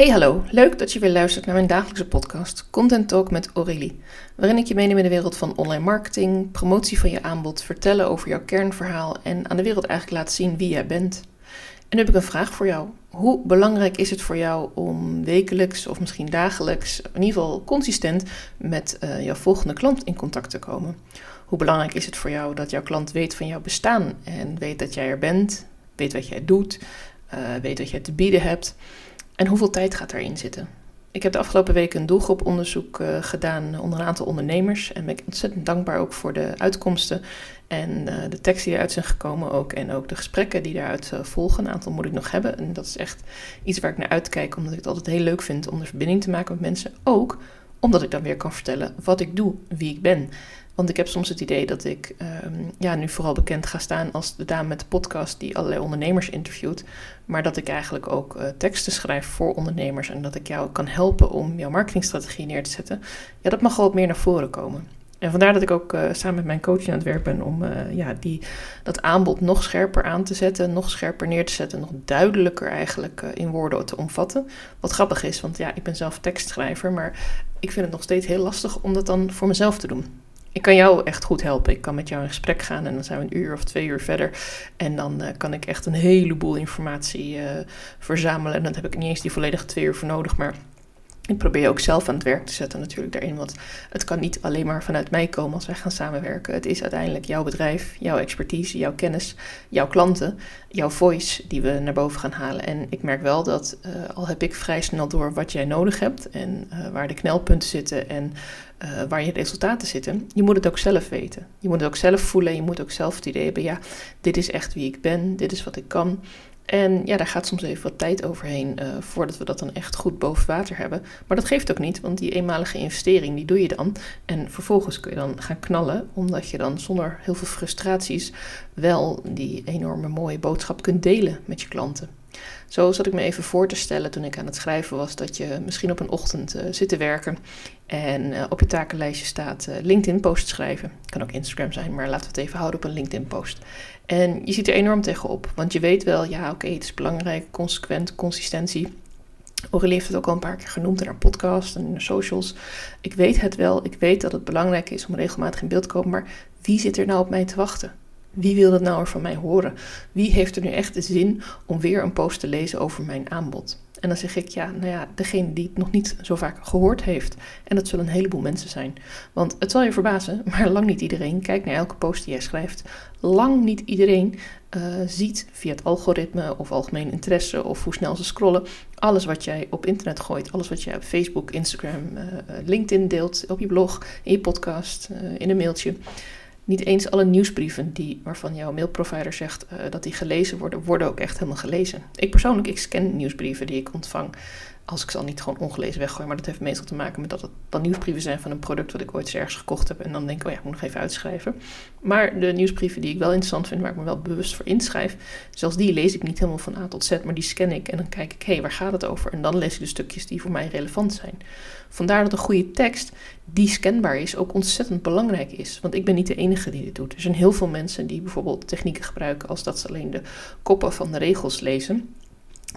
Hey hallo, leuk dat je weer luistert naar mijn dagelijkse podcast Content Talk met Aurélie, waarin ik je meeneem in de wereld van online marketing, promotie van je aanbod, vertellen over jouw kernverhaal en aan de wereld eigenlijk laten zien wie jij bent. En nu heb ik een vraag voor jou. Hoe belangrijk is het voor jou om wekelijks of misschien dagelijks, in ieder geval consistent, met uh, jouw volgende klant in contact te komen? Hoe belangrijk is het voor jou dat jouw klant weet van jouw bestaan en weet dat jij er bent, weet wat jij doet, uh, weet wat jij te bieden hebt? En hoeveel tijd gaat daarin zitten? Ik heb de afgelopen weken een doelgroeponderzoek uh, gedaan onder een aantal ondernemers. En ben ik ontzettend dankbaar ook voor de uitkomsten. En uh, de teksten die eruit zijn gekomen ook. En ook de gesprekken die daaruit uh, volgen. Een aantal moet ik nog hebben. En dat is echt iets waar ik naar uitkijk. Omdat ik het altijd heel leuk vind om de verbinding te maken met mensen. Ook omdat ik dan weer kan vertellen wat ik doe, wie ik ben. Want ik heb soms het idee dat ik um, ja, nu vooral bekend ga staan als de dame met de podcast die allerlei ondernemers interviewt. Maar dat ik eigenlijk ook uh, teksten schrijf voor ondernemers en dat ik jou kan helpen om jouw marketingstrategie neer te zetten. Ja, dat mag wel wat meer naar voren komen. En vandaar dat ik ook uh, samen met mijn coach aan het werk ben om uh, ja, die, dat aanbod nog scherper aan te zetten, nog scherper neer te zetten, nog duidelijker eigenlijk in woorden te omvatten. Wat grappig is, want ja, ik ben zelf tekstschrijver, maar ik vind het nog steeds heel lastig om dat dan voor mezelf te doen ik kan jou echt goed helpen. Ik kan met jou in gesprek gaan en dan zijn we een uur of twee uur verder. En dan uh, kan ik echt een heleboel informatie uh, verzamelen. En dan heb ik niet eens die volledige twee uur voor nodig. Maar ik probeer je ook zelf aan het werk te zetten natuurlijk daarin. Want het kan niet alleen maar vanuit mij komen als wij gaan samenwerken. Het is uiteindelijk jouw bedrijf, jouw expertise, jouw kennis, jouw klanten, jouw voice die we naar boven gaan halen. En ik merk wel dat uh, al heb ik vrij snel door wat jij nodig hebt en uh, waar de knelpunten zitten en uh, waar je resultaten zitten. Je moet het ook zelf weten. Je moet het ook zelf voelen. Je moet ook zelf het idee hebben, ja, dit is echt wie ik ben, dit is wat ik kan. En ja, daar gaat soms even wat tijd overheen uh, voordat we dat dan echt goed boven water hebben. Maar dat geeft ook niet, want die eenmalige investering die doe je dan. En vervolgens kun je dan gaan knallen, omdat je dan zonder heel veel frustraties wel die enorme mooie boodschap kunt delen met je klanten. Zo zat ik me even voor te stellen toen ik aan het schrijven was dat je misschien op een ochtend uh, zit te werken en uh, op je takenlijstje staat uh, LinkedIn-post schrijven. Kan ook Instagram zijn, maar laten we het even houden op een LinkedIn-post. En je ziet er enorm tegenop, want je weet wel, ja, oké, het is belangrijk, consequent, consistentie. Aurélie heeft het ook al een paar keer genoemd in haar podcast en in de socials. Ik weet het wel, ik weet dat het belangrijk is om regelmatig in beeld te komen, maar wie zit er nou op mij te wachten? Wie wil dat nou van mij horen? Wie heeft er nu echt de zin om weer een post te lezen over mijn aanbod? En dan zeg ik, ja, nou ja, degene die het nog niet zo vaak gehoord heeft. En dat zullen een heleboel mensen zijn. Want het zal je verbazen, maar lang niet iedereen kijkt naar elke post die jij schrijft. Lang niet iedereen uh, ziet via het algoritme of algemeen interesse of hoe snel ze scrollen. Alles wat jij op internet gooit, alles wat jij op Facebook, Instagram, uh, LinkedIn deelt, op je blog, in je podcast, in een mailtje niet eens alle nieuwsbrieven die, waarvan jouw mailprovider zegt uh, dat die gelezen worden, worden ook echt helemaal gelezen. Ik persoonlijk, ik scan nieuwsbrieven die ik ontvang als ik ze al niet gewoon ongelezen weggooi. Maar dat heeft meestal te maken met dat het dan nieuwsbrieven zijn van een product wat ik ooit ergens gekocht heb. En dan denk ik, oh ja, ik moet nog even uitschrijven. Maar de nieuwsbrieven die ik wel interessant vind, waar ik me wel bewust voor inschrijf, zelfs die lees ik niet helemaal van A tot Z, maar die scan ik en dan kijk ik, hé, hey, waar gaat het over? En dan lees ik de stukjes die voor mij relevant zijn. Vandaar dat een goede tekst die scanbaar is ook ontzettend belangrijk is. Want ik ben niet de enige die dit doet. Er zijn heel veel mensen die bijvoorbeeld technieken gebruiken als dat ze alleen de koppen van de regels lezen.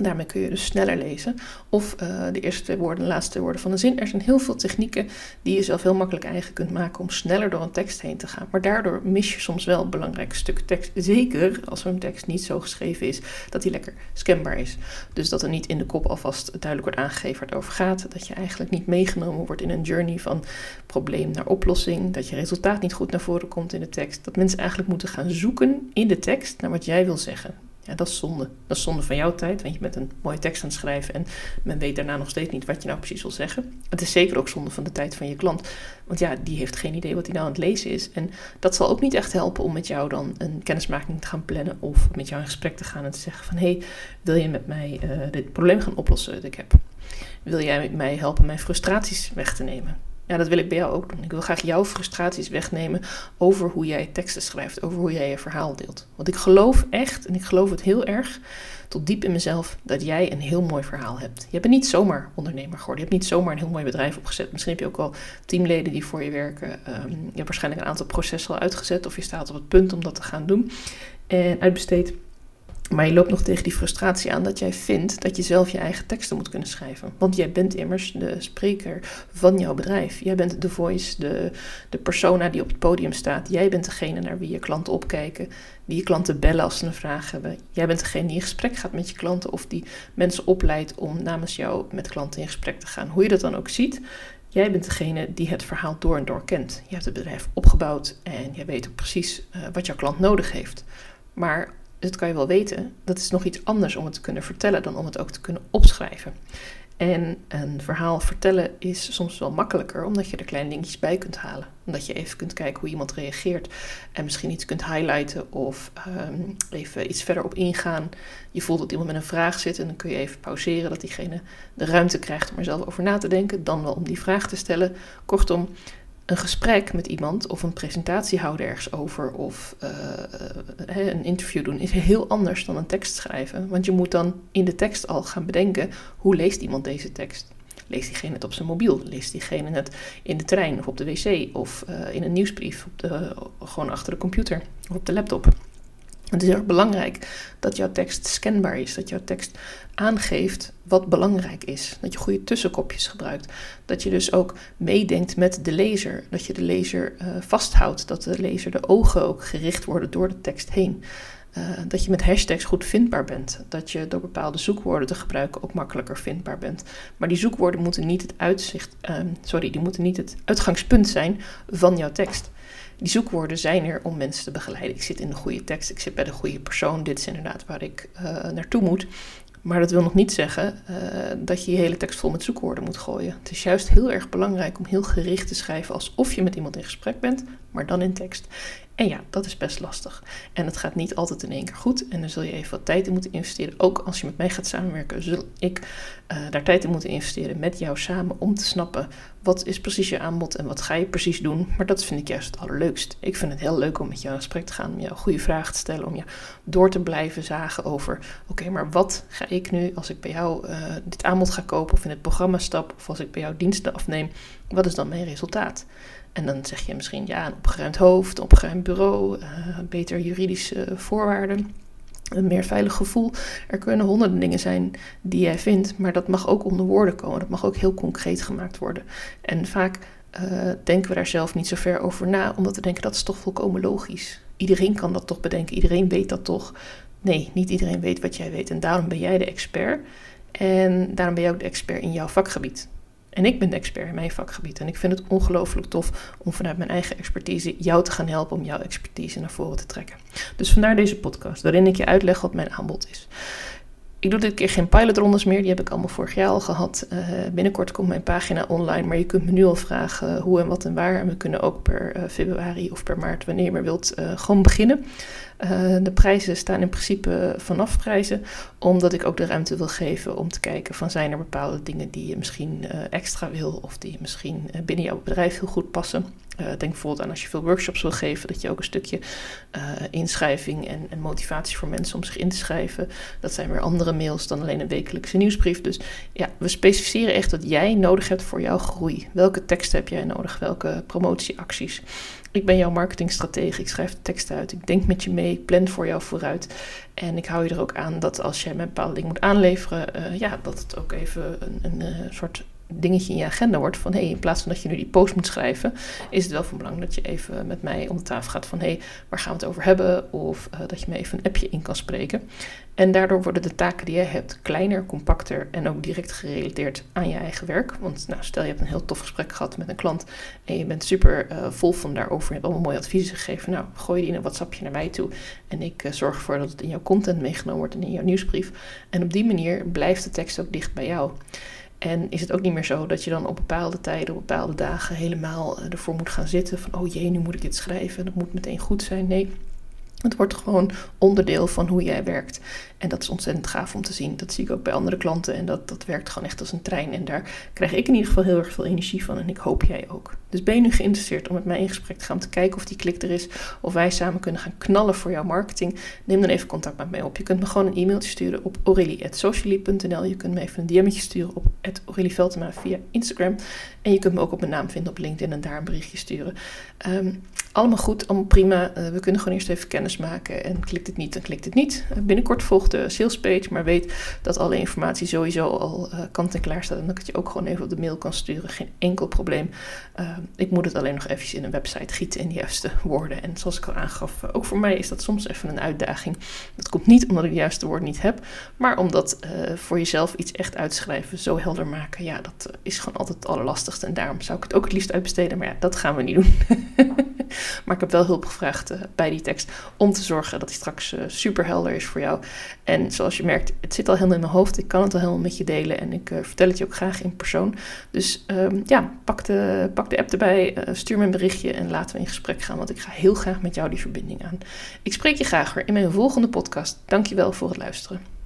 Daarmee kun je dus sneller lezen. Of uh, de eerste twee woorden, de laatste twee woorden van een zin. Er zijn heel veel technieken die je zelf heel makkelijk eigen kunt maken om sneller door een tekst heen te gaan. Maar daardoor mis je soms wel belangrijke stukken tekst. Zeker als zo'n tekst niet zo geschreven is dat die lekker scanbaar is. Dus dat er niet in de kop alvast duidelijk wordt aangegeven waar het over gaat. Dat je eigenlijk niet meegenomen wordt in een journey van probleem naar oplossing. Dat je resultaat niet goed naar voren komt in de tekst. Dat mensen eigenlijk moeten gaan zoeken in de tekst naar wat jij wil zeggen. Ja, dat is zonde. Dat is zonde van jouw tijd, want je bent een mooie tekst aan het schrijven en men weet daarna nog steeds niet wat je nou precies wil zeggen. Het is zeker ook zonde van de tijd van je klant, want ja, die heeft geen idee wat hij nou aan het lezen is. En dat zal ook niet echt helpen om met jou dan een kennismaking te gaan plannen of met jou in gesprek te gaan en te zeggen van hé, hey, wil je met mij uh, dit probleem gaan oplossen dat ik heb? Wil jij mij helpen mijn frustraties weg te nemen? Ja, dat wil ik bij jou ook doen. Ik wil graag jouw frustraties wegnemen over hoe jij teksten schrijft, over hoe jij je verhaal deelt. Want ik geloof echt, en ik geloof het heel erg, tot diep in mezelf, dat jij een heel mooi verhaal hebt. Je bent niet zomaar ondernemer geworden. Je hebt niet zomaar een heel mooi bedrijf opgezet. Misschien heb je ook wel teamleden die voor je werken. Um, je hebt waarschijnlijk een aantal processen al uitgezet of je staat op het punt om dat te gaan doen. En uitbesteed. Maar je loopt nog tegen die frustratie aan dat jij vindt dat je zelf je eigen teksten moet kunnen schrijven. Want jij bent immers de spreker van jouw bedrijf. Jij bent de voice, de, de persona die op het podium staat. Jij bent degene naar wie je klanten opkijken, die je klanten bellen als ze een vraag hebben. Jij bent degene die in gesprek gaat met je klanten of die mensen opleidt om namens jou met klanten in gesprek te gaan. Hoe je dat dan ook ziet, Jij bent degene die het verhaal door en door kent. Je hebt het bedrijf opgebouwd en jij weet ook precies uh, wat jouw klant nodig heeft. Maar dat kan je wel weten, dat is nog iets anders om het te kunnen vertellen dan om het ook te kunnen opschrijven. En een verhaal vertellen is soms wel makkelijker, omdat je er kleine dingetjes bij kunt halen. Omdat je even kunt kijken hoe iemand reageert en misschien iets kunt highlighten of um, even iets verder op ingaan. Je voelt dat iemand met een vraag zit en dan kun je even pauzeren, dat diegene de ruimte krijgt om er zelf over na te denken, dan wel om die vraag te stellen. Kortom, een gesprek met iemand of een presentatie houden ergens over of uh, een interview doen is heel anders dan een tekst schrijven. Want je moet dan in de tekst al gaan bedenken hoe leest iemand deze tekst. Leest diegene het op zijn mobiel? Leest diegene het in de trein of op de wc of uh, in een nieuwsbrief? Op de, gewoon achter de computer of op de laptop? Het is erg belangrijk dat jouw tekst scanbaar is, dat jouw tekst aangeeft wat belangrijk is. Dat je goede tussenkopjes gebruikt. Dat je dus ook meedenkt met de lezer. Dat je de lezer uh, vasthoudt. Dat de lezer de ogen ook gericht worden door de tekst heen. Uh, dat je met hashtags goed vindbaar bent. Dat je door bepaalde zoekwoorden te gebruiken ook makkelijker vindbaar bent. Maar die zoekwoorden moeten niet het uitzicht, uh, sorry, die moeten niet het uitgangspunt zijn van jouw tekst. Die zoekwoorden zijn er om mensen te begeleiden. Ik zit in de goede tekst, ik zit bij de goede persoon. Dit is inderdaad waar ik uh, naartoe moet. Maar dat wil nog niet zeggen uh, dat je je hele tekst vol met zoekwoorden moet gooien. Het is juist heel erg belangrijk om heel gericht te schrijven alsof je met iemand in gesprek bent, maar dan in tekst. En ja, dat is best lastig. En het gaat niet altijd in één keer goed. En daar zul je even wat tijd in moeten investeren. Ook als je met mij gaat samenwerken, zul ik uh, daar tijd in moeten investeren met jou samen om te snappen wat is precies je aanbod en wat ga je precies doen. Maar dat vind ik juist het allerleukst. Ik vind het heel leuk om met jou in gesprek te gaan, om jou goede vragen te stellen, om je door te blijven zagen over: oké, maar wat ga ik nu als ik bij jou uh, dit aanbod ga kopen of in het programma stap of als ik bij jou diensten afneem, wat is dan mijn resultaat? En dan zeg je misschien ja, een opgeruimd hoofd, een opgeruimd bureau, uh, beter juridische voorwaarden, een meer veilig gevoel. Er kunnen honderden dingen zijn die jij vindt, maar dat mag ook onder woorden komen. Dat mag ook heel concreet gemaakt worden. En vaak uh, denken we daar zelf niet zo ver over na, omdat we denken dat is toch volkomen logisch. Iedereen kan dat toch bedenken, iedereen weet dat toch. Nee, niet iedereen weet wat jij weet en daarom ben jij de expert. En daarom ben jij ook de expert in jouw vakgebied. En ik ben de expert in mijn vakgebied. En ik vind het ongelooflijk tof om vanuit mijn eigen expertise jou te gaan helpen om jouw expertise naar voren te trekken. Dus vandaar deze podcast, waarin ik je uitleg wat mijn aanbod is. Ik doe dit keer geen pilotrondes meer, die heb ik allemaal vorig jaar al gehad. Uh, binnenkort komt mijn pagina online, maar je kunt me nu al vragen hoe en wat en waar. En we kunnen ook per uh, februari of per maart, wanneer je maar wilt, uh, gewoon beginnen. De prijzen staan in principe vanaf prijzen, omdat ik ook de ruimte wil geven om te kijken van zijn er bepaalde dingen die je misschien uh, extra wil of die misschien uh, binnen jouw bedrijf heel goed passen. denk bijvoorbeeld aan als je veel workshops wil geven, dat je ook een stukje inschrijving en, en, motivatie voor mensen om zich in te schrijven. Dat zijn weer andere mails dan alleen een wekelijkse nieuwsbrief. Dus ja, we specificeren echt wat jij nodig hebt voor jouw groei. Welke teksten heb jij nodig? Welke promotieacties? Ik ben jouw marketingstratege, ik schrijf teksten uit, ik denk met je mee, ik plan voor jou vooruit. En ik hou je er ook aan dat als jij met bepaalde dingen moet aanleveren, uh, ja, dat het ook even een, een, een eh, soort dingetje in je agenda wordt. Van hé, hey, in plaats van dat je nu die post moet schrijven, is het wel van belang dat je even met mij om de tafel gaat van hé, hey, waar gaan we het over hebben? Of uh, dat je me even een appje in kan spreken. En daardoor worden de taken die je hebt kleiner, compacter en ook direct gerelateerd aan je eigen werk. Want nou, stel je hebt een heel tof gesprek gehad met een klant en je bent super uh, vol van daarover. Je hebt allemaal mooie adviezen gegeven. Nou, gooi die in een WhatsAppje naar mij toe. En ik uh, zorg ervoor dat het in jouw content meegenomen wordt en in jouw nieuwsbrief. En op die manier blijft de tekst ook dicht bij jou. En is het ook niet meer zo dat je dan op bepaalde tijden, op bepaalde dagen helemaal eh, ervoor moet gaan zitten van oh jee, nu moet ik dit schrijven, dat moet meteen goed zijn. Nee, het wordt gewoon onderdeel van hoe jij werkt. En dat is ontzettend gaaf om te zien. Dat zie ik ook bij andere klanten. En dat, dat werkt gewoon echt als een trein. En daar krijg ik in ieder geval heel erg veel energie van. En ik hoop jij ook. Dus ben je nu geïnteresseerd om met mij in gesprek te gaan. Om te kijken of die klik er is. Of wij samen kunnen gaan knallen voor jouw marketing. Neem dan even contact met mij op. Je kunt me gewoon een e-mailtje sturen op aurelie.socially.nl. Je kunt me even een DM'tje sturen op Aurelie Veltema via Instagram. En je kunt me ook op mijn naam vinden op LinkedIn en daar een berichtje sturen. Ehm, allemaal goed, allemaal prima. Uh, we kunnen gewoon eerst even kennis maken. En klikt het niet, dan klikt het niet. Uh, binnenkort volgt de salespage, maar weet dat alle informatie sowieso al uh, kant en klaar staat. En dat ik het je ook gewoon even op de mail kan sturen. Geen enkel probleem. Ehm, ik moet het alleen nog even in een website gieten in de juiste woorden. En zoals ik al aangaf, ook voor mij is dat soms even een uitdaging. Dat komt niet omdat ik de juiste woorden niet heb, maar omdat voor jezelf iets echt uitschrijven, zo helder maken. Ja, dat is gewoon altijd het allerlastigste. En daarom zou ik het ook het liefst uitbesteden. Maar ja, dat gaan we niet doen. maar ik heb wel hulp gevraagd bij die tekst om te zorgen dat hij straks uh, super helder is voor jou. En zoals je merkt, het zit al helemaal in mijn hoofd. Ik kan het al helemaal met je delen en ik uh, vertel het je ook graag in persoon. Dus um, ja, pak de, pak de app erbij, stuur me een berichtje en laten we in gesprek gaan. Want ik ga heel graag met jou die verbinding aan. Ik spreek je graag weer in mijn volgende podcast. Dankjewel voor het luisteren.